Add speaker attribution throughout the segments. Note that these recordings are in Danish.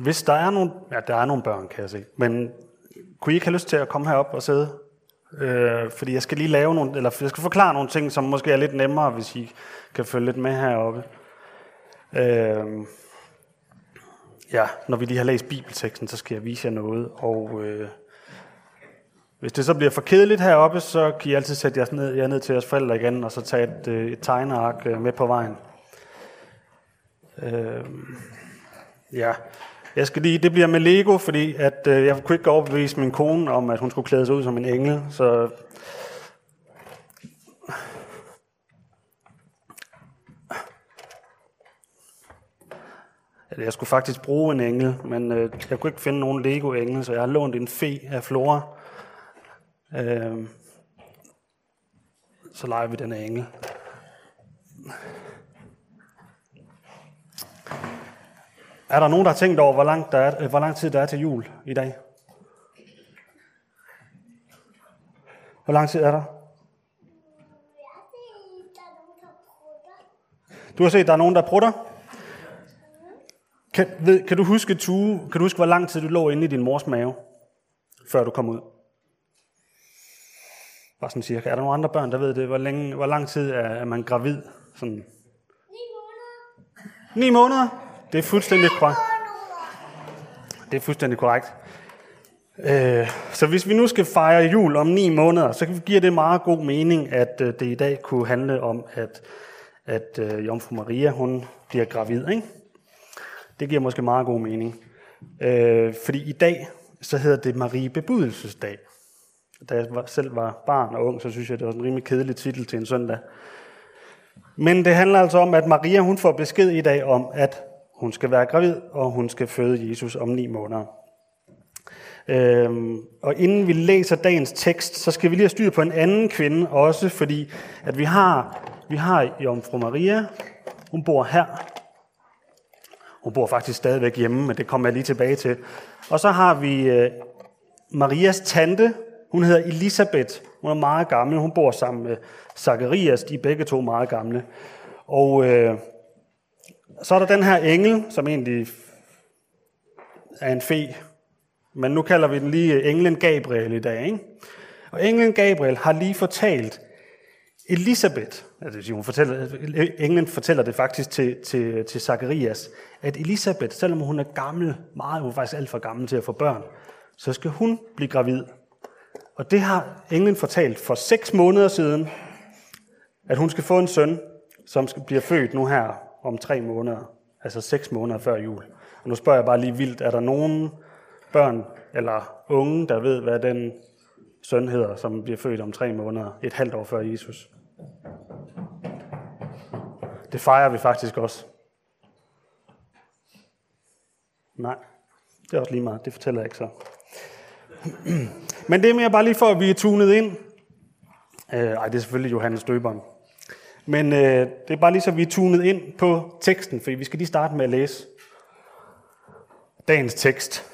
Speaker 1: Hvis der er nogle, ja, der er nogle børn, kan jeg se, men kunne I ikke have lyst til at komme herop og sidde? Øh, fordi jeg skal lige lave nogle, eller jeg skal forklare nogle ting, som måske er lidt nemmere, hvis I kan følge lidt med heroppe. Øh, ja, når vi lige har læst bibelteksten, så skal jeg vise jer noget, og øh, hvis det så bliver for kedeligt heroppe, så kan I altid sætte jer ned, jer ned til jeres forældre igen, og så tage et, øh, et tegneark øh, med på vejen. Øh, ja, jeg skal lige, det bliver med Lego, fordi at, øh, jeg kunne ikke overbevise min kone om, at hun skulle klæde sig ud som en engel, så Jeg skulle faktisk bruge en engel, men øh, jeg kunne ikke finde nogen Lego-engel, så jeg har lånt en fe af Flora. Øh, så leger vi den engel. Er der nogen, der har tænkt over, hvor lang, der er, hvor lang tid der er til jul i dag? Hvor lang tid er der? Du har set, der er nogen, der prutter? Kan, ved, kan, du huske, Tue, kan du huske, hvor lang tid du lå inde i din mors mave, før du kom ud? Bare sådan cirka. Er der nogle andre børn, der ved det? Hvor, længe, hvor lang tid er, er man gravid? Sådan. Ni
Speaker 2: måneder.
Speaker 1: Ni måneder? Det er fuldstændig korrekt. Det er fuldstændig korrekt. Øh, så hvis vi nu skal fejre jul om ni måneder, så giver det meget god mening, at øh, det i dag kunne handle om, at, at øh, Jomfru Maria hun bliver gravid. Ikke? Det giver måske meget god mening. Øh, fordi i dag, så hedder det Marie Bebudelsesdag. Da jeg selv var barn og ung, så synes jeg, det var en rimelig kedelig titel til en søndag. Men det handler altså om, at Maria hun får besked i dag om, at hun skal være gravid, og hun skal føde Jesus om ni måneder. Øhm, og inden vi læser dagens tekst, så skal vi lige have styr på en anden kvinde også, fordi at vi har, vi har Jomfru Maria, hun bor her. Hun bor faktisk stadigvæk hjemme, men det kommer jeg lige tilbage til. Og så har vi øh, Marias tante, hun hedder Elisabeth. Hun er meget gammel, hun bor sammen med Zacharias, de er begge to meget gamle. Og øh, så er der den her engel, som egentlig er en fe, men nu kalder vi den lige englen Gabriel i dag. Ikke? Og englen Gabriel har lige fortalt Elisabeth, altså hun fortæller, englen fortæller det faktisk til, til, til Zacharias, at Elisabeth, selvom hun er gammel, meget, hun er faktisk alt for gammel til at få børn, så skal hun blive gravid. Og det har englen fortalt for seks måneder siden, at hun skal få en søn, som skal blive født nu her om tre måneder, altså seks måneder før jul. Og nu spørger jeg bare lige vildt, er der nogen børn eller unge, der ved, hvad den søn hedder, som bliver født om tre måneder, et halvt år før Jesus? Det fejrer vi faktisk også. Nej, det er også lige meget. Det fortæller jeg ikke så. Men det er mere bare lige for, at vi er tunet ind. Øh, ej, det er selvfølgelig Johannes Døberen. Men øh, det er bare lige så, vi er tunet ind på teksten, for vi skal lige starte med at læse dagens tekst.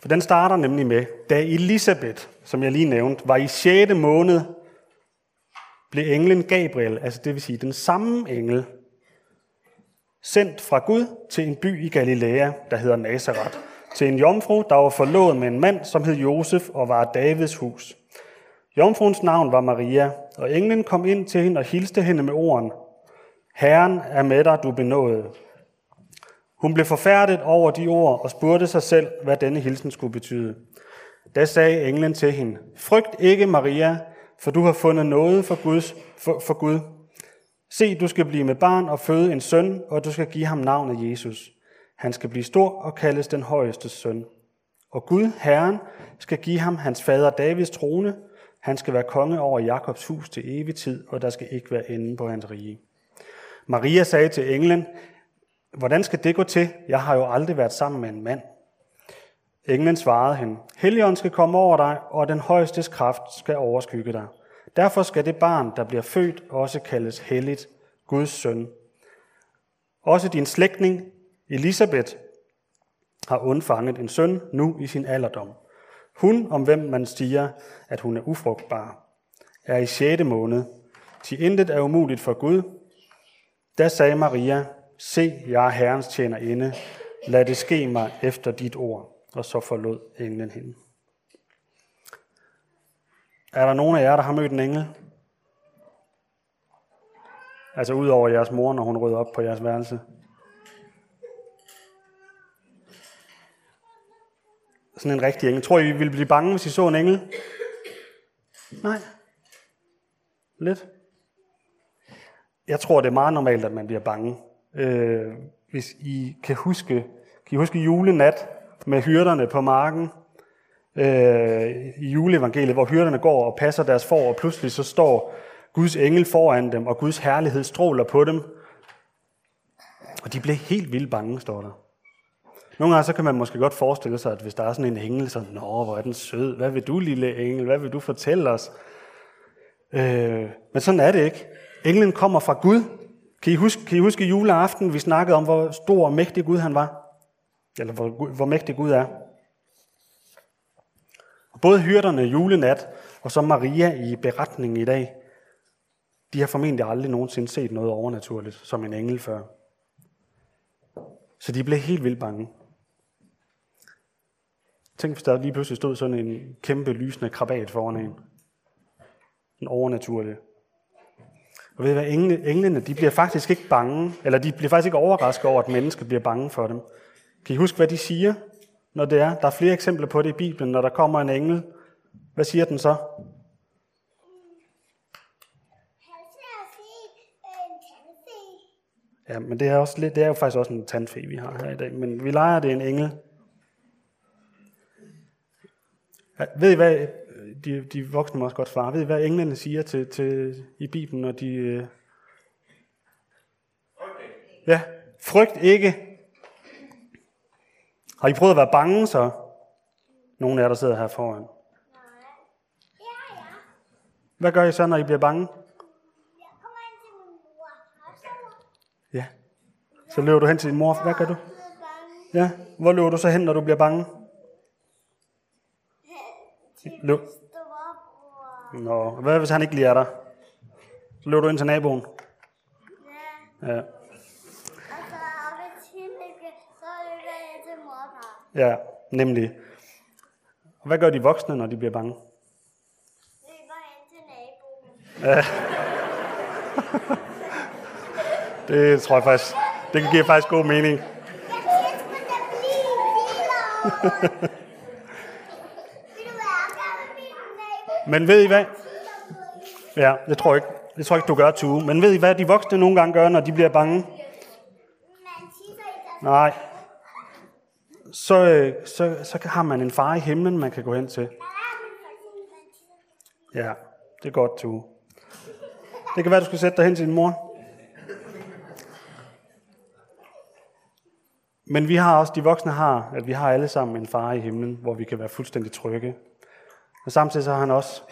Speaker 1: For den starter nemlig med, da Elisabeth, som jeg lige nævnte, var i 6. måned, blev englen Gabriel, altså det vil sige den samme engel, sendt fra Gud til en by i Galilea, der hedder Nazareth, til en jomfru, der var forlovet med en mand, som hed Josef og var Davids hus. Jomfruens navn var Maria, og englen kom ind til hende og hilste hende med orden. Herren er med dig, du benåede. Hun blev forfærdet over de ord og spurgte sig selv, hvad denne hilsen skulle betyde. Da sagde englen til hende, Frygt ikke, Maria, for du har fundet noget for, Guds, for, for Gud. Se, du skal blive med barn og føde en søn, og du skal give ham navnet Jesus. Han skal blive stor og kaldes den højeste søn. Og Gud, Herren, skal give ham hans fader Davids trone. Han skal være konge over Jakobs hus til evig tid, og der skal ikke være ende på hans rige. Maria sagde til englen, Hvordan skal det gå til? Jeg har jo aldrig været sammen med en mand. Englen svarede hende, Helligånden skal komme over dig, og den højeste kraft skal overskygge dig. Derfor skal det barn, der bliver født, også kaldes helligt, Guds søn. Også din slægtning, Elisabeth, har undfanget en søn nu i sin alderdom. Hun, om hvem man siger, at hun er ufrugtbar, er i 6. måned. Til intet er umuligt for Gud. Da sagde Maria, se, jeg er Herrens tjener inde. Lad det ske mig efter dit ord. Og så forlod englen hende. Er der nogen af jer, der har mødt en engel? Altså ud over jeres mor, når hun rydder op på jeres værelse. Sådan en rigtig engel. Tror I, vi ville blive bange, hvis I så en engel? Nej. Lidt. Jeg tror, det er meget normalt, at man bliver bange. Øh, hvis I kan huske, kan I huske julenat med hyrderne på marken øh, i juleevangeliet, hvor hyrderne går og passer deres får, og pludselig så står Guds engel foran dem, og Guds herlighed stråler på dem. Og de blev helt vildt bange, står der. Nogle gange så kan man måske godt forestille sig, at hvis der er sådan en engel, så Nå, hvor er den sød. Hvad vil du, lille engel? Hvad vil du fortælle os? Øh, men sådan er det ikke. Englen kommer fra Gud. Kan I, huske, kan I huske juleaften, vi snakkede om, hvor stor og mægtig Gud han var? Eller hvor, hvor mægtig Gud er. Både hyrderne julenat og så Maria i beretningen i dag, de har formentlig aldrig nogensinde set noget overnaturligt som en engel før. Så de blev helt vildt bange. Tænk, hvis der lige pludselig stod sådan en kæmpe lysende krabat foran en. En overnaturlig. Og ved I hvad, engle, englene, de bliver faktisk ikke bange, eller de bliver faktisk ikke overrasket over, at mennesker bliver bange for dem. Kan I huske, hvad de siger, når det er? Der er flere eksempler på det i Bibelen, når der kommer en engel. Hvad siger den så? Ja, men det er, også lidt, det er jo faktisk også en tandfe, vi har her i dag. Men vi leger det en engel. Ja, ved I hvad, de, de voksne må også godt svare, ved I hvad englene siger til, til, i Bibelen, når de... Øh... Ja, frygt ikke. Har I prøvet at være bange så? Nogle af jer, der sidder her foran. Hvad gør I så, når I bliver bange? Ja. Så løber du hen til din mor. Hvad gør du? Ja. Hvor løber du så hen, når du bliver bange? Løb. Nå, hvad hvis han ikke lige er der? Så løber du ind til naboen. Ja. Ja, nemlig. Hvad gør de voksne, når de bliver bange?
Speaker 2: Løber ind til naboen.
Speaker 1: Ja. det tror jeg faktisk, det giver faktisk god mening.
Speaker 2: Jeg elsker at blive vildere. Vil du være sammen med min nabo?
Speaker 1: Men ved I hvad? Ja, det tror jeg ikke. Det tror jeg ikke, du gør, Tue. Men ved I hvad de voksne nogle gange gør, når de bliver bange? Nej. Så, øh, så, så har man en far i himlen, man kan gå hen til. Ja, det er godt, Tue. Det kan være, du skal sætte dig hen til din mor. Men vi har også, de voksne har, at vi har alle sammen en far i himlen, hvor vi kan være fuldstændig trygge. Men samtidig så er han også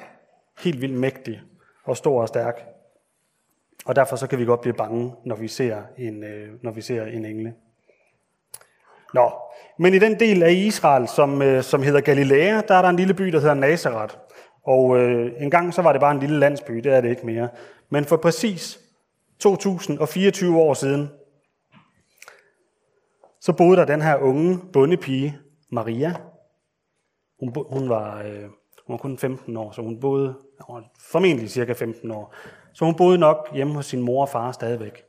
Speaker 1: helt vildt mægtig og stor og stærk. Og derfor så kan vi godt blive bange, når vi ser en, øh, når vi ser en engle. Nå, men i den del af Israel, som, øh, som hedder Galilea, der er der en lille by, der hedder Nazareth. Og øh, en gang så var det bare en lille landsby, det er det ikke mere. Men for præcis 2024 år siden, så boede der den her unge bondepige, Maria. Hun, hun, var, øh, hun var kun 15 år, så hun boede hun var formentlig cirka 15 år. Så hun boede nok hjemme hos sin mor og far stadigvæk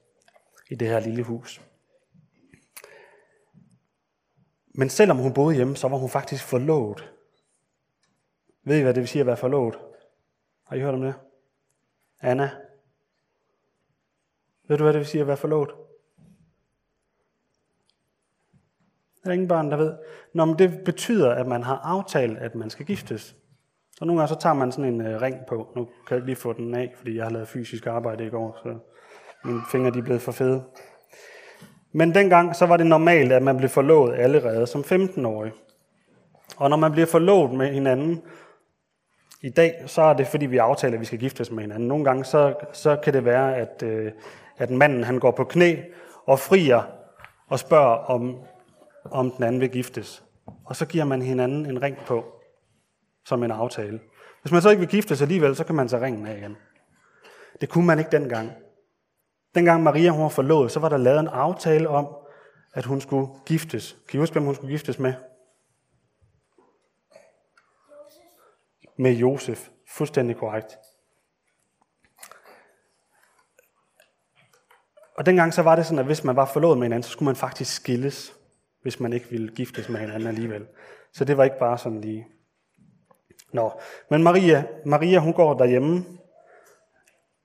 Speaker 1: i det her lille hus. Men selvom hun boede hjemme, så var hun faktisk forlovet. Ved I, hvad det vil sige at være forlovet? Har I hørt om det? Anna? Ved du, hvad det vil sige at være forlovet? Der er ingen børn, der ved. Nå, men det betyder, at man har aftalt, at man skal giftes. Så nogle gange så tager man sådan en øh, ring på. Nu kan jeg ikke lige få den af, fordi jeg har lavet fysisk arbejde i går, så mine fingre de er blevet for fede. Men dengang så var det normalt, at man blev forlovet allerede som 15-årig. Og når man bliver forlovet med hinanden, i dag, så er det fordi, vi aftaler, at vi skal giftes med hinanden. Nogle gange, så, så kan det være, at, øh, at manden han går på knæ og frier og spørger, om, om den anden vil giftes. Og så giver man hinanden en ring på, som en aftale. Hvis man så ikke vil gifte sig alligevel, så kan man tage ringen af igen. Det kunne man ikke dengang. dengang Maria hun var forlovet, så var der lavet en aftale om, at hun skulle giftes. Kan I huske, hvem hun skulle giftes med? Med Josef. Fuldstændig korrekt. Og dengang så var det sådan, at hvis man var forlovet med hinanden, så skulle man faktisk skilles, hvis man ikke ville giftes med hinanden alligevel. Så det var ikke bare sådan lige. Nå, men Maria, Maria hun går derhjemme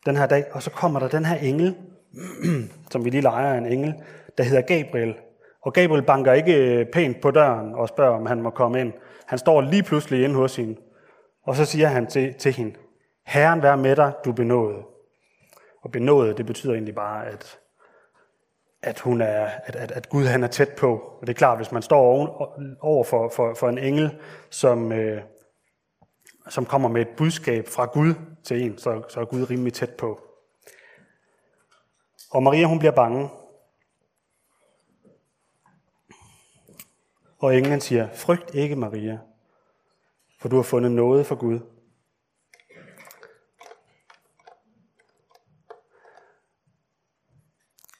Speaker 1: den her dag, og så kommer der den her engel, som vi lige leger en engel, der hedder Gabriel. Og Gabriel banker ikke øh, pænt på døren og spørger, om han må komme ind. Han står lige pludselig inde hos hende, og så siger han til, til hende, Herren vær med dig, du benådet. Og benådet, det betyder egentlig bare, at, at, hun er, at, at, at Gud han er tæt på. Og det er klart, hvis man står over for, for, for en engel, som, øh, som kommer med et budskab fra Gud til en, så, så er Gud rimelig tæt på. Og Maria hun bliver bange. Og englen siger, frygt ikke Maria, for du har fundet noget for Gud.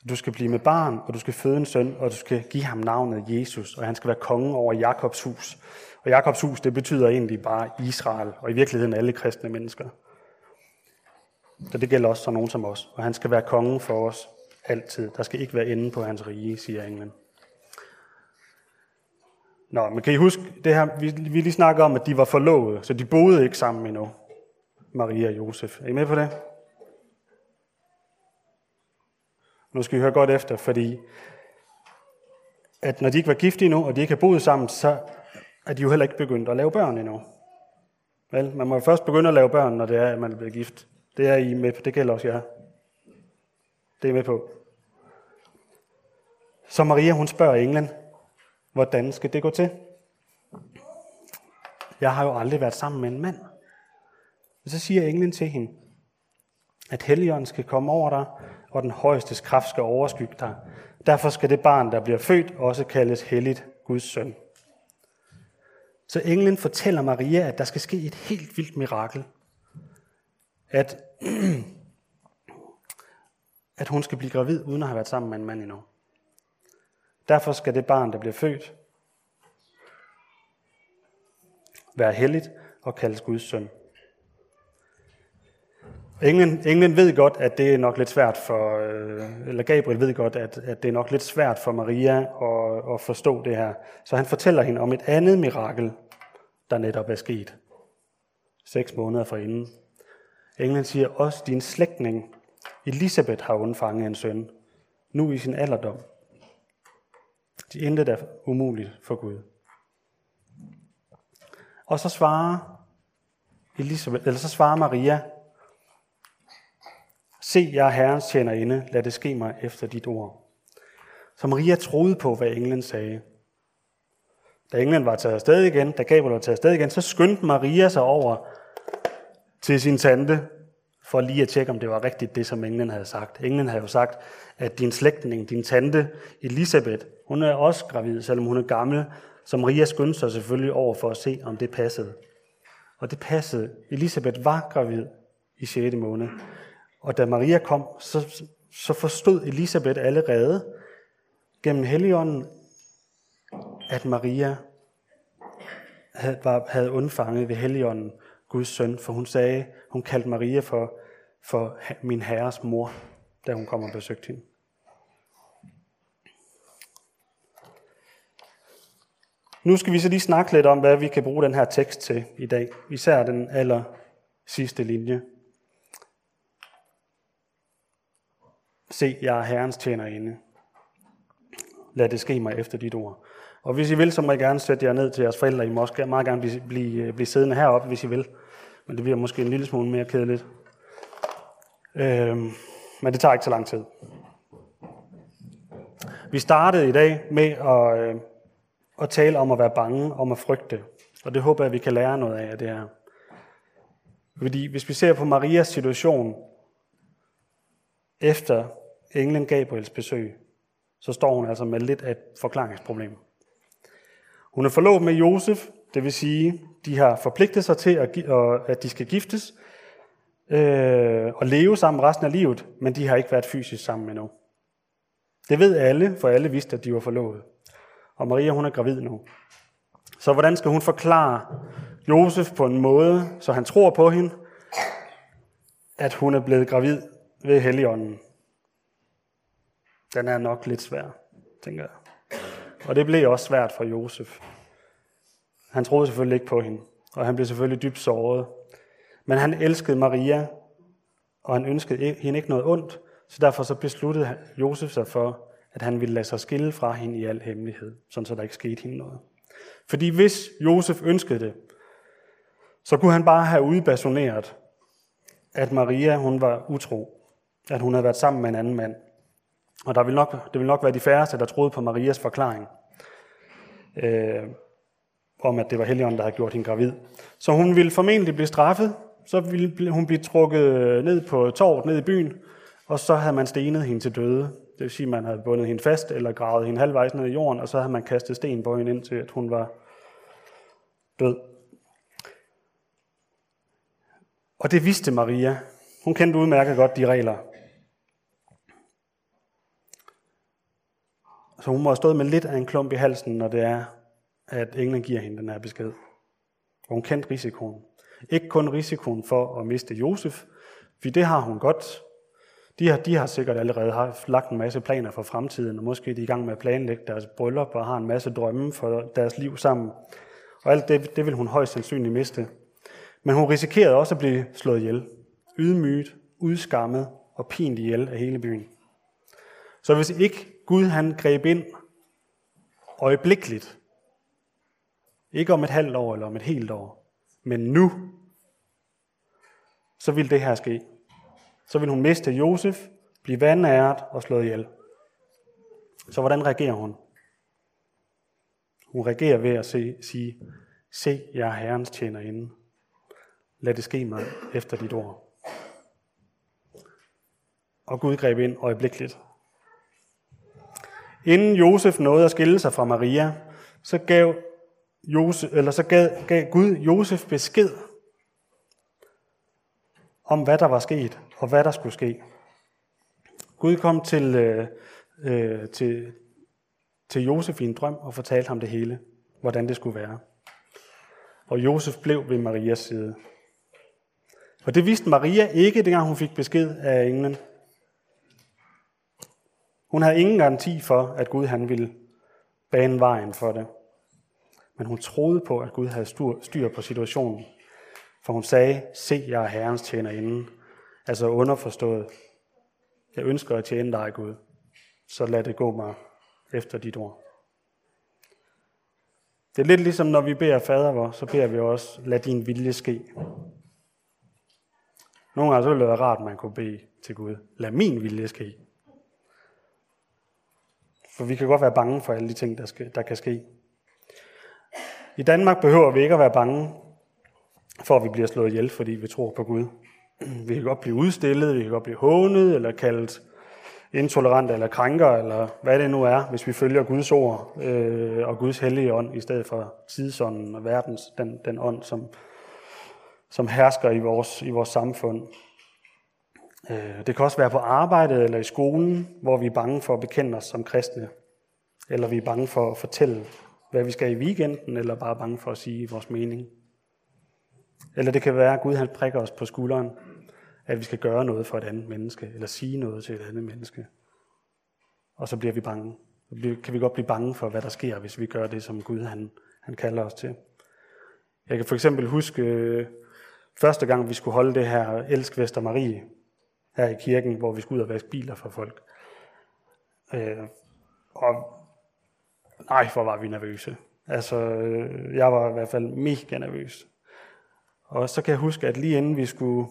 Speaker 1: Du skal blive med barn, og du skal føde en søn, og du skal give ham navnet Jesus, og han skal være konge over Jakobs hus. Og Jakobs hus, det betyder egentlig bare Israel, og i virkeligheden alle kristne mennesker. Så det gælder også for nogen som os. Og han skal være konge for os altid. Der skal ikke være ende på hans rige, siger englen. Nå, men kan I huske det her? Vi, vi lige snakker om, at de var forlovet, så de boede ikke sammen endnu. Maria og Josef. Er I med på det? Nu skal I høre godt efter, fordi at når de ikke var gift endnu, og de ikke har boet sammen, så er de jo heller ikke begyndt at lave børn endnu. Vel, man må jo først begynde at lave børn, når det er, at man er blevet gift. Det er I med på. Det gælder også jer. Det er I med på. Så Maria, hun spørger englen, hvordan skal det gå til? Jeg har jo aldrig været sammen med en mand. Og så siger englen til hende, at Helligånden skal komme over dig, og den højeste kraft skal overskygge dig. Derfor skal det barn, der bliver født, også kaldes helligt Guds søn. Så englen fortæller Maria, at der skal ske et helt vildt mirakel. At, at hun skal blive gravid, uden at have været sammen med en mand endnu. Derfor skal det barn, der bliver født, være helligt og kaldes Guds søn. Englen, englen ved godt, at det er nok lidt svært for, øh, eller Gabriel ved godt, at, at det er nok lidt svært for Maria at, at forstå det her. Så han fortæller hende om et andet mirakel, der netop er sket. Seks måneder forinden. Englen siger også, din slægtning Elisabeth har undfanget en søn, nu i sin alderdom. De intet er umuligt for Gud. Og så svarer Elisabeth, eller så svarer Maria, Se, jeg er Herrens tjenerinde, lad det ske mig efter dit ord. Så Maria troede på, hvad englen sagde. Da englen var taget afsted igen, da Gabriel var taget afsted igen, så skyndte Maria sig over til sin tante, for lige at tjekke, om det var rigtigt, det som englen havde sagt. Englen havde jo sagt, at din slægtning, din tante Elisabeth, hun er også gravid, selvom hun er gammel. Så Maria skyndte sig selvfølgelig over for at se, om det passede. Og det passede. Elisabeth var gravid i 6. måned. Og da Maria kom, så, så forstod Elisabeth allerede gennem Helligånden, at Maria havde, var, havde undfanget ved Helligånden Guds søn, for hun sagde, hun kaldte Maria for, for min herres mor, da hun kom og besøgte hende. Nu skal vi så lige snakke lidt om, hvad vi kan bruge den her tekst til i dag. Især den aller sidste linje. Se, jeg er Herrens tjenerinde. Lad det ske mig efter dit ord. Og hvis I vil, så må I gerne sætte jer ned til jeres forældre. I må også meget gerne blive, blive, øh, blive siddende heroppe, hvis I vil. Men det bliver måske en lille smule mere kedeligt. Øhm, men det tager ikke så lang tid. Vi startede i dag med at, øh, at tale om at være bange, om at frygte. Og det håber jeg, at vi kan lære noget af det her. Fordi hvis vi ser på Marias situation, efter englen Gabriels besøg, så står hun altså med lidt af et forklaringsproblem. Hun er forlovet med Josef, det vil sige, de har forpligtet sig til, at de skal giftes, øh, og leve sammen resten af livet, men de har ikke været fysisk sammen endnu. Det ved alle, for alle vidste, at de var forlovet. Og Maria, hun er gravid nu. Så hvordan skal hun forklare Josef på en måde, så han tror på hende, at hun er blevet gravid ved Helligånden? Den er nok lidt svær, tænker jeg. Og det blev også svært for Josef. Han troede selvfølgelig ikke på hende, og han blev selvfølgelig dybt såret. Men han elskede Maria, og han ønskede hende ikke noget ondt, så derfor så besluttede Josef sig for, at han ville lade sig skille fra hende i al hemmelighed, sådan så der ikke skete hende noget. Fordi hvis Josef ønskede det, så kunne han bare have udbasoneret, at Maria hun var utro, at hun havde været sammen med en anden mand. Og der vil nok, det vil nok være de færreste, der troede på Marias forklaring, øh, om at det var Helligånden, der havde gjort hende gravid. Så hun ville formentlig blive straffet, så ville hun blive trukket ned på torvet, ned i byen, og så havde man stenet hende til døde. Det vil sige, at man havde bundet hende fast, eller gravet hende halvvejs ned i jorden, og så havde man kastet sten på hende, indtil at hun var død. Og det vidste Maria. Hun kendte udmærket godt de regler. Så hun må have stået med lidt af en klump i halsen, når det er, at englen giver hende den her besked. Og hun kendte risikoen. Ikke kun risikoen for at miste Josef, for det har hun godt. De har, de har sikkert allerede haft lagt en masse planer for fremtiden, og måske er de i gang med at planlægge deres bryllup og har en masse drømme for deres liv sammen. Og alt det, det vil hun højst sandsynligt miste. Men hun risikerede også at blive slået ihjel. Ydmyget, udskammet og pint ihjel af hele byen. Så hvis ikke Gud han greb ind øjeblikkeligt, ikke om et halvt år eller om et helt år, men nu, så vil det her ske. Så vil hun miste Josef, blive vandæret og slået ihjel. Så hvordan reagerer hun? Hun reagerer ved at se, sige, se, jeg er Herrens tjenerinde. Lad det ske mig efter dit ord. Og Gud greb ind øjeblikkeligt. Inden Josef nåede at skille sig fra Maria, så gav, Josef, eller så gav, gav Gud Josef besked om, hvad der var sket, og hvad der skulle ske. Gud kom til, øh, øh, til, til Josef i en drøm og fortalte ham det hele, hvordan det skulle være. Og Josef blev ved Marias side. Og det vidste Maria ikke, dengang hun fik besked af englen. Hun havde ingen garanti for, at Gud han ville bane vejen for det. Men hun troede på, at Gud havde styr på situationen. For hun sagde, se, jeg er Herrens tjenerinde. Altså underforstået, jeg ønsker at tjene dig, Gud. Så lad det gå mig efter dit ord. Det er lidt ligesom, når vi beder fader vor, så beder vi også, lad din vilje ske. Nogle gange så ville det være rart, at man kunne bede til Gud, lad min vilje ske. For vi kan godt være bange for alle de ting, der, skal, der kan ske. I Danmark behøver vi ikke at være bange for, at vi bliver slået ihjel, fordi vi tror på Gud. Vi kan godt blive udstillet, vi kan godt blive hånet, eller kaldt intolerant eller krænker, eller hvad det nu er, hvis vi følger Guds ord øh, og Guds hellige ånd, i stedet for tidsånden og verdens, den, den ånd, som, som hersker i vores, i vores samfund. Øh, det kan også være på arbejdet eller i skolen, hvor vi er bange for at bekende os som kristne. Eller vi er bange for at fortælle, hvad vi skal i weekenden, eller bare bange for at sige vores mening. Eller det kan være, at Gud han prikker os på skulderen, at vi skal gøre noget for et andet menneske, eller sige noget til et andet menneske. Og så bliver vi bange. Så kan vi godt blive bange for, hvad der sker, hvis vi gør det, som Gud han, han kalder os til. Jeg kan for eksempel huske øh, første gang, vi skulle holde det her Elsk Vester Marie, her i kirken, hvor vi skulle ud og vaske biler for folk. Øh, og nej, hvor var vi nervøse. Altså, øh, jeg var i hvert fald mega nervøs. Og så kan jeg huske, at lige inden vi skulle,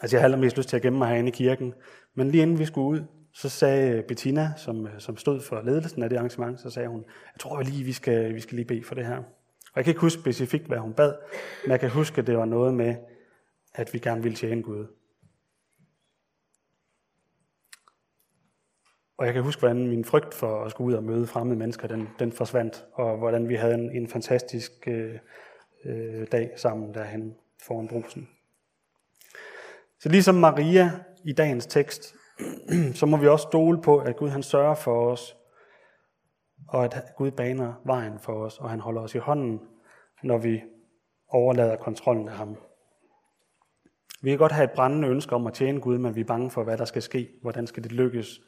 Speaker 1: altså jeg havde mest lyst til at gemme mig herinde i kirken, men lige inden vi skulle ud, så sagde Bettina, som, øh, som stod for ledelsen af det arrangement, så sagde hun, jeg tror lige, vi skal, vi skal lige bede for det her. Og jeg kan ikke huske specifikt, hvad hun bad, men jeg kan huske, at det var noget med, at vi gerne ville tjene Gud. Og jeg kan huske, hvordan min frygt for at skulle ud og møde fremmede mennesker, den, den forsvandt, og hvordan vi havde en, en fantastisk øh, øh, dag sammen derhen foran brusen. Så ligesom Maria i dagens tekst, så må vi også stole på, at Gud han sørger for os, og at Gud baner vejen for os, og han holder os i hånden, når vi overlader kontrollen af ham. Vi kan godt have et brændende ønske om at tjene Gud, men vi er bange for, hvad der skal ske. Hvordan skal det lykkes?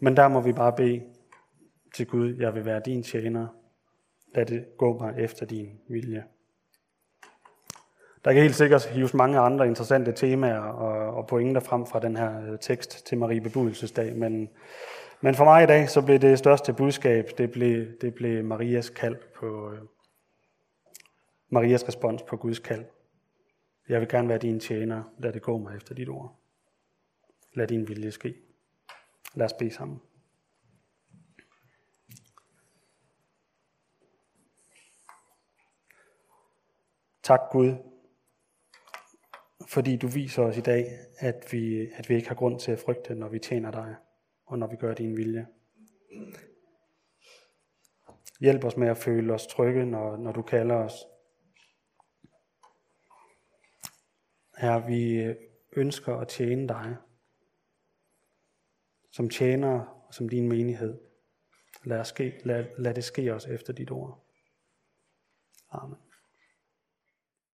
Speaker 1: Men der må vi bare bede til Gud, jeg vil være din tjener. Lad det gå mig efter din vilje. Der kan helt sikkert hives mange andre interessante temaer og, og pointer frem fra den her øh, tekst til Marie Bebudelsesdag, men, men for mig i dag, så blev det største budskab, det blev, det blev Marias kald på, øh, Marias respons på Guds kald. Jeg vil gerne være din tjener. Lad det gå mig efter dit ord. Lad din vilje ske. Lad os bede sammen. Tak Gud, fordi du viser os i dag, at vi, at vi ikke har grund til at frygte, når vi tjener dig, og når vi gør din vilje. Hjælp os med at føle os trygge, når, når du kalder os. Her vi ønsker at tjene dig, som tjener og som din menighed. Lad, ske, lad, lad det ske os efter dit ord. Amen.